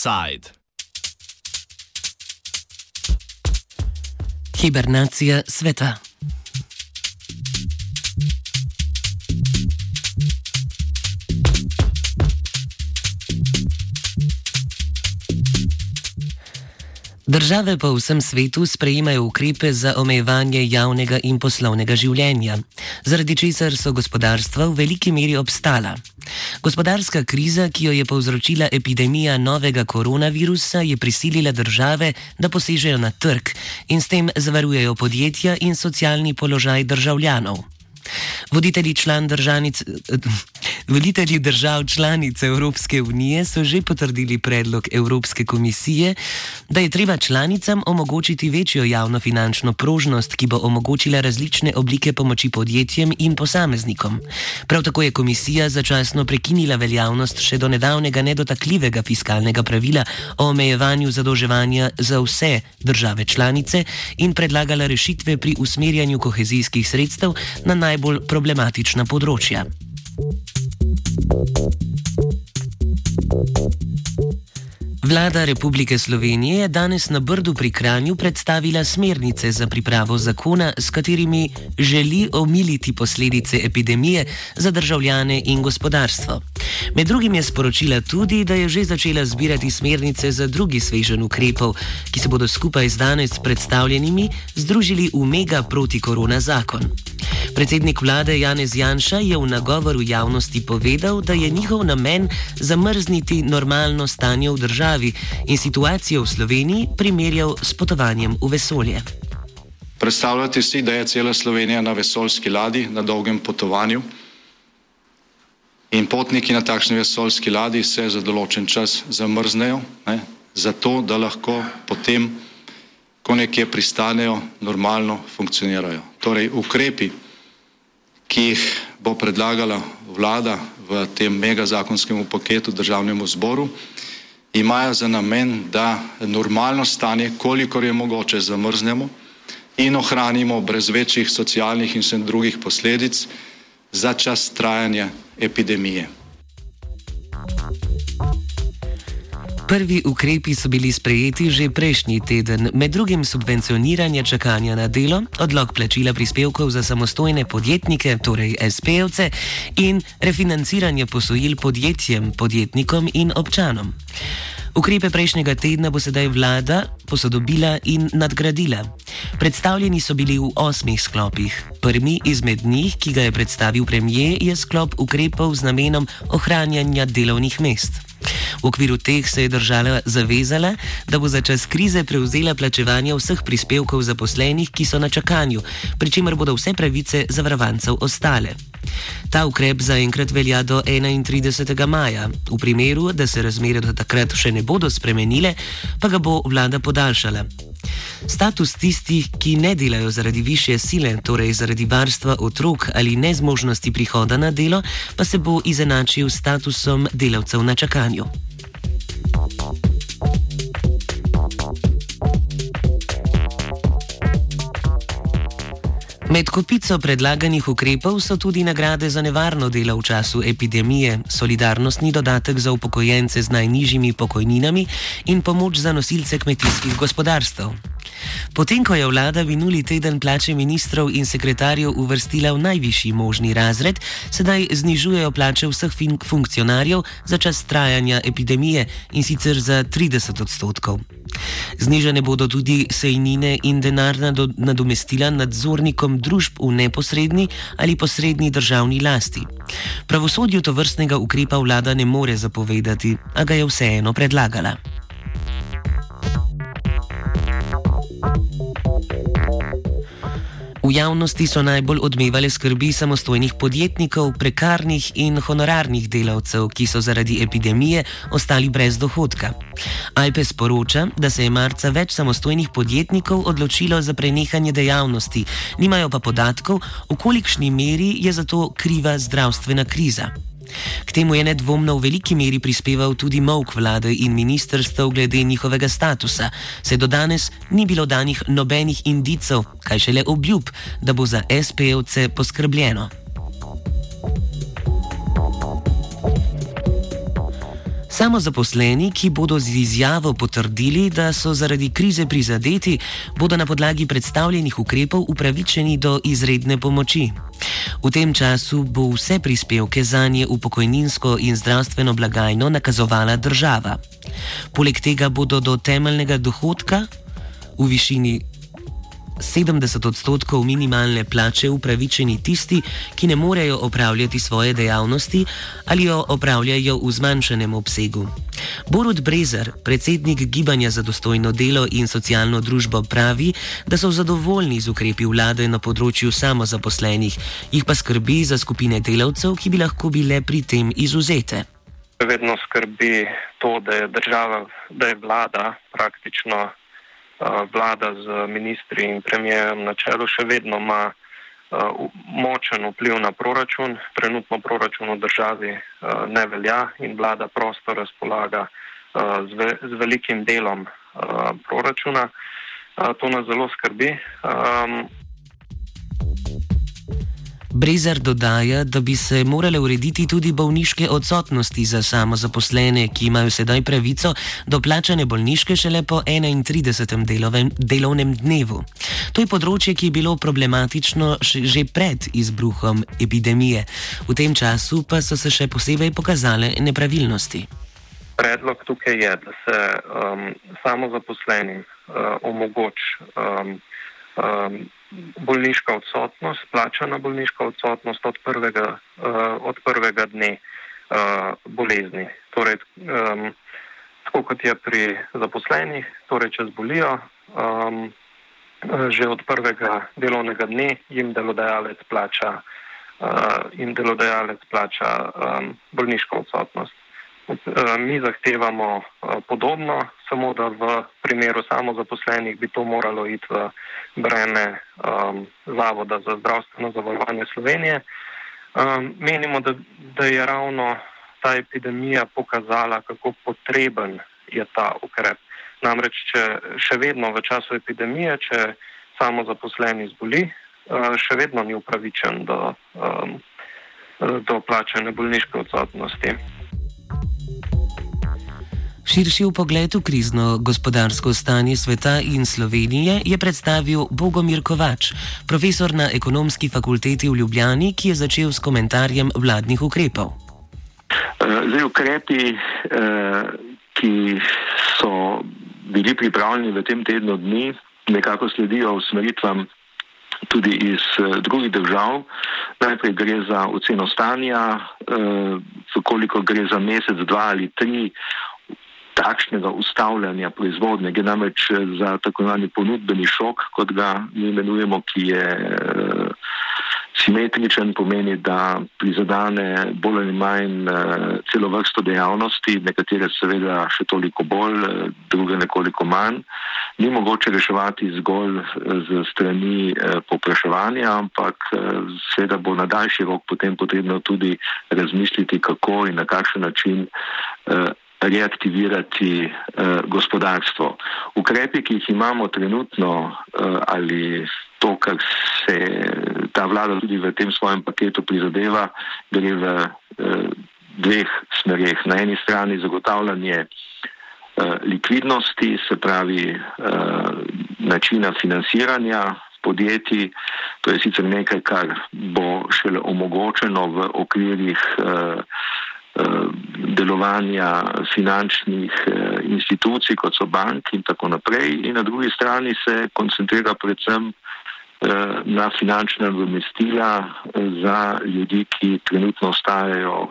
Offside. Hibernacija sveta. Države po vsem svetu sprejemajo ukrepe za omejevanje javnega in poslovnega življenja, zaradi česar so gospodarstva v veliki meri obstala. Gospodarska kriza, ki jo je povzročila epidemija novega koronavirusa, je prisilila države, da posežejo na trg in s tem zavarujejo podjetja in socialni položaj državljanov. Voditelji, državnic, voditelji držav članic Evropske unije so že potrdili predlog Evropske komisije, da je treba članicam omogočiti večjo javno finančno prožnost, ki bo omogočila različne oblike pomoči podjetjem in posameznikom. Prav tako je komisija začasno prekinila veljavnost še do nedavnega nedotakljivega fiskalnega pravila o omejevanju zadolževanja za vse države članice in predlagala rešitve pri usmerjanju kohezijskih sredstev na najbolj problematična področja. Vlada Republike Slovenije je danes na Brdu pri Kranju predstavila smernice za pripravo zakona, s katerimi želi omiliti posledice epidemije za državljane in gospodarstvo. Med drugim je sporočila tudi, da je že začela zbirati smernice za drugi svežen ukrepov, ki se bodo skupaj z danes predstavljenimi združili v mega proti-korona zakon. Predsednik vlade Janez Janša je v nagovoru javnosti povedal, da je njihov namen zamrzniti normalno stanje v državi in situacijo v Sloveniji primerjal s potovanjem v vesolje. Predstavljate si, da je cela Slovenija na vesoljski ladji, na dolgem potovanju. In potniki na takšni vesoljski ladji se za določen čas zamrznejo, ne, zato da lahko potem, ko nekje pristanejo, normalno funkcionirajo. Torej, ukrepi, ki jih bo predlagala vlada v tem megazakonskem paketu državnemu zboru, imajo za namen, da normalno stanje, kolikor je mogoče, zamrznemo in ohranimo brez večjih socialnih in vsem drugih posledic za čas trajanja epidemije. Prvi ukrepi so bili sprejeti že prejšnji teden, med drugim subvencioniranje čakanja na delo, odlog plačila prispevkov za samostojne podjetnike, torej SP-ovce, in refinanciranje posojil podjetjem, podjetnikom in občanom. Ukrepe prejšnjega tedna bo sedaj vlada posodobila in nadgradila. Predstavljeni so bili v osmih sklopih. Prvi izmed njih, ki ga je predstavil premijer, je sklop ukrepov z namenom ohranjanja delovnih mest. V okviru teh se je država zavezala, da bo za čas krize prevzela plačevanje vseh prispevkov zaposlenih, ki so na čakanju, pri čemer bodo vse pravice zavarovancev ostale. Ta ukrep zaenkrat velja do 31. maja. V primeru, da se razmere do takrat še ne bodo spremenile, pa ga bo vlada podaljšala. Status tistih, ki ne delajo zaradi više sile, torej zaradi varstva otrok ali nezmožnosti prihoda na delo, pa se bo izenačil s statusom delavcev na čakanju. Med kopico predlaganih ukrepov so tudi nagrade za nevarno delo v času epidemije, solidarnostni dodatek za upokojence z najnižjimi pokojninami in pomoč za nosilce kmetijskih gospodarstv. Potem, ko je vlada minuli teden plače ministrov in sekretarjev uvrstila v najvišji možni razred, sedaj znižujejo plače vseh funkcionarjev za čas trajanja epidemije in sicer za 30 odstotkov. Znižene bodo tudi sejnine in denarna nadomestila nadzornikom družb v neposredni ali posredni državni lasti. Pravosodju to vrstnega ukrepa vlada ne more zapovedati, a ga je vseeno predlagala. V javnosti so najbolj odmevali skrbi samostojnih podjetnikov, prekarnih in honorarnih delavcev, ki so zaradi epidemije ostali brez dohodka. Alpe sporoča, da se je marca več samostojnih podjetnikov odločilo za prenehanje dejavnosti, nimajo pa podatkov, v kolikšni meri je za to kriva zdravstvena kriza. K temu je nedvomno v veliki meri prispeval tudi mok vlade in ministrstv glede njihovega statusa, saj do danes ni bilo danih nobenih indicov, kaj šele obljub, da bo za SP-ovce poskrbljeno. Samo zaposleni, ki bodo z izjavo potrdili, da so zaradi krize prizadeti, bodo na podlagi predstavljenih ukrepov upravičeni do izredne pomoči. V tem času bo vse prispevke za nje v pokojninsko in zdravstveno blagajno nakazovala država. Poleg tega bodo do temeljnega dohodka v višini 70 odstotkov minimalne plače upravičeni tisti, ki ne morejo opravljati svoje dejavnosti ali jo opravljajo v zmanjšanem obsegu. Borut Brezer, predsednik Gibanja za dostojno delo in socialno družbo, pravi, da so zadovoljni z ukrepi vlade na področju samozaposlenih, jih pa skrbi za skupine delavcev, ki bi lahko bile pri tem izuzete. Vedno skrbi to, da je država, da je vlada praktično vlada z ministri in premijem na čelu še vedno ima močen vpliv na proračun. Trenutno proračun v državi ne velja in vlada prosto razpolaga z velikim delom proračuna. To nas zelo skrbi. Brezer dodaja, da bi se morale urediti tudi bolniške odsotnosti za samozaposlene, ki imajo sedaj pravico do plačane bolniške šele po 31. Delovem, delovnem dnevu. To je področje, ki je bilo problematično že pred izbruhom epidemije. V tem času pa so se še posebej pokazale nepravilnosti. Predlog tukaj je, da se um, samozaposlenim uh, omogoči. Um, um, bolniška odsotnost, plačana bolniška odsotnost od prvega, uh, od prvega dne uh, bolezni. Torej, um, tako kot je pri zaposlenih, torej če zbolijo, um, že od prvega delovnega dne jim delodajalec plača, uh, jim delodajalec plača um, bolniško odsotnost. Eh, mi zahtevamo eh, podobno, samo da v primeru samozaposlenih bi to moralo iti v breme um, Zavoda za zdravstveno zavarovanje Slovenije. Um, menimo, da, da je ravno ta epidemija pokazala, kako potreben je ta ukrep. Namreč, če še vedno v času epidemije, če samozaposleni zboli, uh, še vedno ni upravičen do, um, do plačene bolniške odsotnosti. Širši pogled v krizno gospodarsko stanje sveta in Slovenije je predstavil Bogomir Kovač, profesor na ekonomski fakulteti v Ljubljani, ki je začel s komentarjem vladnih ukrepov. Eh, zdaj, ukrepi, eh, ki so bili pripravljeni v tem tednu dni, nekako sledijo usmeritvam tudi iz eh, drugih držav. Najprej gre za oceno stanja, koliko gre za mesec, dva ali tri takšnega ustavljanja proizvodnje, gre namreč eh, za tako imenovani ponudbeni šok, kot ga mi imenujemo, ki je uh, simetričen, pomeni, da prizadane bolj ali manj uh, celo vrsto dejavnosti, nekatere seveda še toliko bolj, druge nekoliko manj. Ni mogoče reševati zgolj z strani popraševanja, ampak seveda bo na daljši rok potem potrebno tudi razmisliti, kako in na kakšen način reaktivirati uh, gospodarstvo. Ukrepi, ki jih imamo trenutno uh, ali to, kar se ta vlada tudi v tem svojem paketu prizadeva, gre v uh, dveh smereh. Na eni strani zagotavljanje uh, likvidnosti, se pravi uh, načina financiranja podjetij. To je sicer nekaj, kar bo šele omogočeno v okvirih uh, Eh, delovanja finančnih eh, institucij, kot so banki in tako naprej, in na drugi strani se koncentrira predvsem eh, na finančne nadomestila za ljudi, ki trenutno ostajajo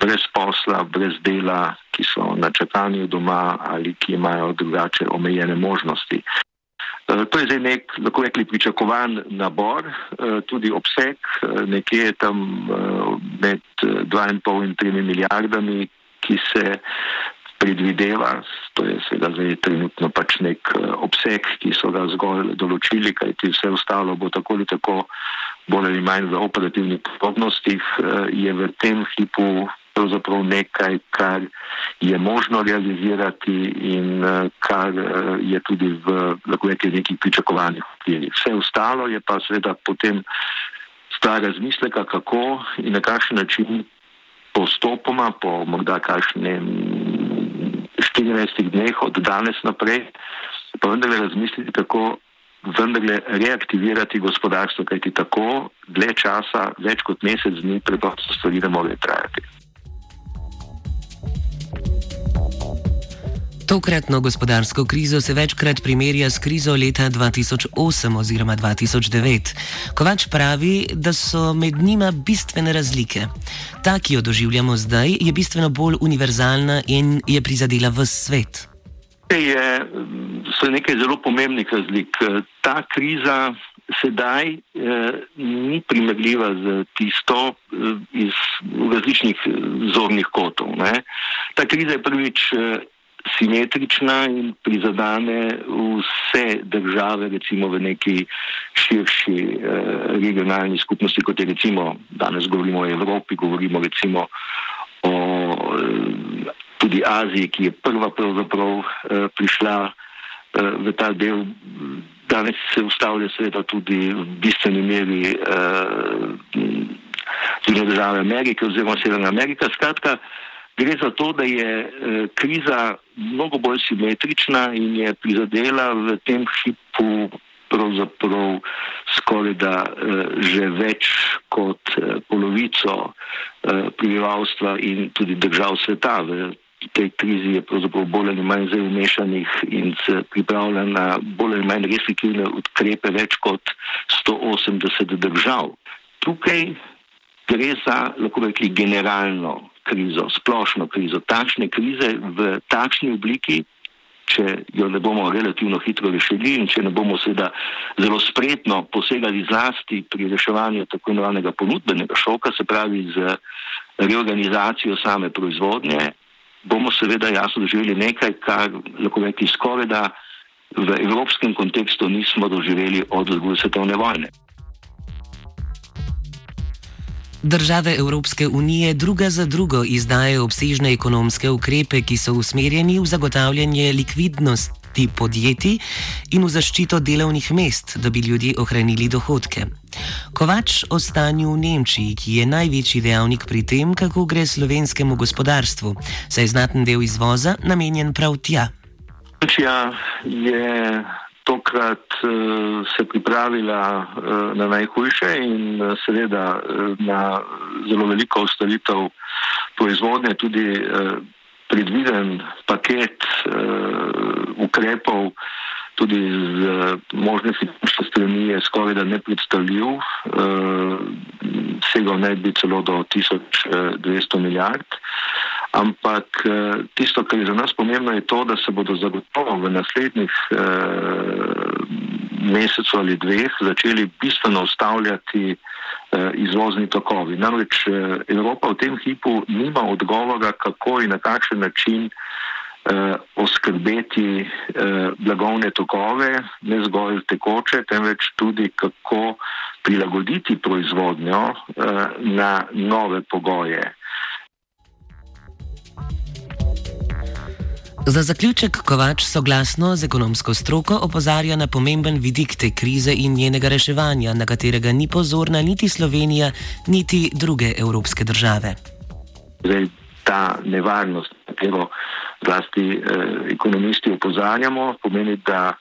brez posla, brez dela, ki so na čakanju doma ali ki imajo drugače omejene možnosti. Eh, to je zdaj nek, lahko rekli, pričakovan nabor, eh, tudi obseg, eh, nekje tam med 2,5 in 3 milijardami, ki se predvideva, to je seveda zdaj trenutno pač nek obseg, ki so ga zgolj določili, kajti vse ostalo bo tako ali tako bolj ali manj v operativnih podrobnostih, je v tem hipu pravzaprav nekaj, kar je možno realizirati in eh, kar eh, je tudi v nekih pričakovanih okvirih. Vse ostalo je pa seveda potem stvar razmisleka, kako in na kakšen način postopoma, po morda kakšnem 14 dneh od danes naprej, pa vendarle razmisliti, kako vendarle reaktivirati gospodarstvo, kajti tako dlje časa, več kot mesec dni, preprosto stvari ne morejo trajati. Tokratno gospodarsko krizo se večkrat primerja s krizo leta 2008 oziroma 2009. Kovač pravi, da so med njima bistvene razlike. Ta, ki jo doživljamo zdaj, je bistveno bolj univerzalna in je prizadela v svet. Je, so nekaj zelo pomembnih razlik. Ta kriza sedaj eh, ni primerljiva z tisto eh, iz različnih zornih kotov. Ne. Ta kriza je prvič eh, simetrična in prizadane vse države, recimo v neki širši eh, regionalni skupnosti, kot je recimo danes govorimo o Evropi, govorimo recimo o eh, tudi Aziji, ki je prva pravzaprav eh, prišla eh, v ta del. Danes se ustavlja seveda tudi v bistveni meri eh, države Amerike oziroma Severna Amerika. Skratka, eh, Gre za to, da je eh, kriza mnogo bolj simetrična in je prizadela v tem hipu pravzaprav skoraj da eh, že več kot eh, polovico prebivalstva in tudi držav sveta. V tej krizi je pravzaprav bolj ali manj zdaj umešanih in se pripravlja na bolj ali manj restriktivne ukrepe več kot 180 držav. Tukaj gre za, lahko rekli, generalno krizo, splošno krizo, takšne krize v takšni obliki, če jo ne bomo relativno hitro rešili in če ne bomo seveda zelo spretno posegali zlasti pri reševanju tako imenovanega ponudbenega šoka, se pravi z reorganizacijo same proizvodnje, bomo seveda jasno doživeli nekaj, kar lahko rekli skoraj da v evropskem kontekstu nismo doživeli od druge svetovne vojne. Države Evropske unije druga za drugo izdajajo obsežne ekonomske ukrepe, ki so usmerjeni v zagotavljanje likvidnosti podjetij in v zaščito delovnih mest, da bi ljudje ohranili dohodke. Kovač o stanju v Nemčiji, ki je največji dejavnik pri tem, kako gre slovenskemu gospodarstvu, saj je znaten del izvoza namenjen prav tja. Nemčija je tokrat uh, se pripravila uh, na najhujše in uh, seveda uh, na zelo veliko ustavitev proizvodnje, tudi uh, predviden paket uh, ukrepov, tudi z uh, možne finančne strani je skoraj da nepredstavljiv, uh, segal naj bi celo do 1200 milijard. Ampak eh, tisto, kar je za nas pomembno, je to, da se bodo zagotovo v naslednjih eh, mesecev ali dveh začeli bistveno ustavljati eh, izvozni tokovi. Namreč eh, Evropa v tem hipu nima odgovora, kako in na kakšen način eh, oskrbeti eh, blagovne tokove, ne zgolj tekoče, temveč tudi kako prilagoditi proizvodnjo eh, na nove pogoje. Za zaključek Kovač soglasno z ekonomsko stroko opozarja na pomemben vidik te krize in njenega reševanja, na katerega ni pozorna niti Slovenija, niti druge evropske države. Zdaj, ta nevarnost, katero zlasti eh, ekonomisti opozarjamo, pomeni, da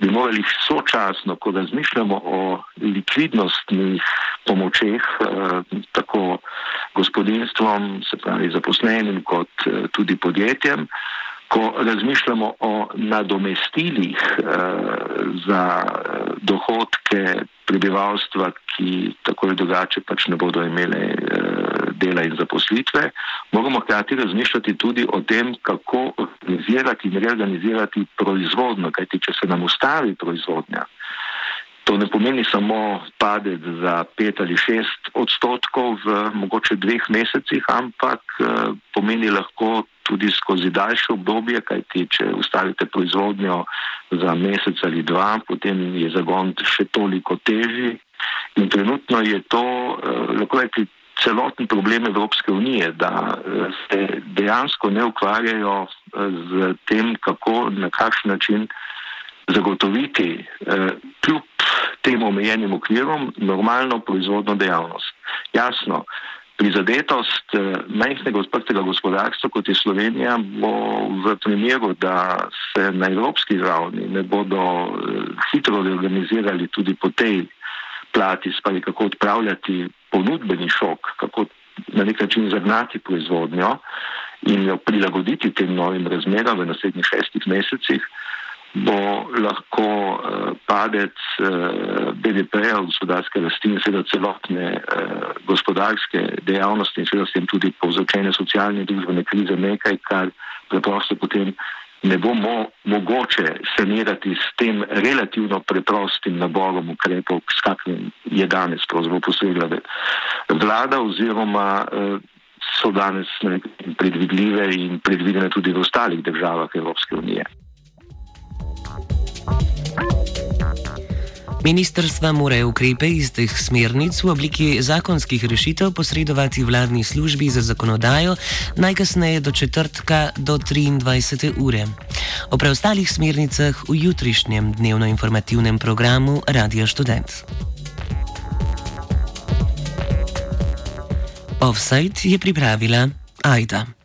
bi morali sočasno, ko razmišljamo o likvidnostnih pomočeh, eh, tako gospodinstvom, se pravi zaposlenim, kot eh, tudi podjetjem, ko razmišljamo o nadomestilih eh, za dohodke prebivalstva, ki tako ali drugače pač ne bodo imeli eh, dela in zaposlitve, moramo hkrati razmišljati tudi o tem, kako organizirati in reorganizirati proizvodno, kajti če se nam ustavi proizvodnja, To ne pomeni samo padec za pet ali šest odstotkov v mogoče dveh mesecih, ampak eh, pomeni lahko tudi skozi daljše obdobje, kajti če ustavite proizvodnjo za mesec ali dva, potem je zagon še toliko težji. In trenutno je to, eh, lahko reči, celoten problem Evropske unije, da eh, se dejansko ne ukvarjajo z tem, kako, na kakšen način zagotoviti kljub tem omejenim okvirom normalno proizvodno dejavnost. Jasno, prizadetost uh, majhnega odprtega gospodarstva, kot je Slovenija, bo v primeru, da se na evropski ravni ne bodo uh, hitro reorganizirali tudi po tej plati, spali kako odpravljati ponudbeni šok, kako na nek način zagnati proizvodnjo in jo prilagoditi tem novim razmeram v naslednjih šestih mesecih, bo lahko uh, padec uh, BDP-ja, gospodarske rasti in seveda celotne uh, gospodarske dejavnosti in seveda s tem tudi povzročene socialne in družbene krize nekaj, kar preprosto potem ne bo mo mogoče sanirati s tem relativno preprostim naborom ukrepov, s kakrim je danes pravzaprav posegla vlada oziroma uh, so danes predvidljive in predvidene tudi v ostalih državah Evropske unije. Ministrstva morajo ukrepe iz teh smernic v obliki zakonskih rešitev posredovati vladni službi za zakonodajo najkasneje do četrtka do 23. ure. O preostalih smernicah v jutrišnjem dnevno-informativnem programu Radio Student. Offside je pripravila Aida.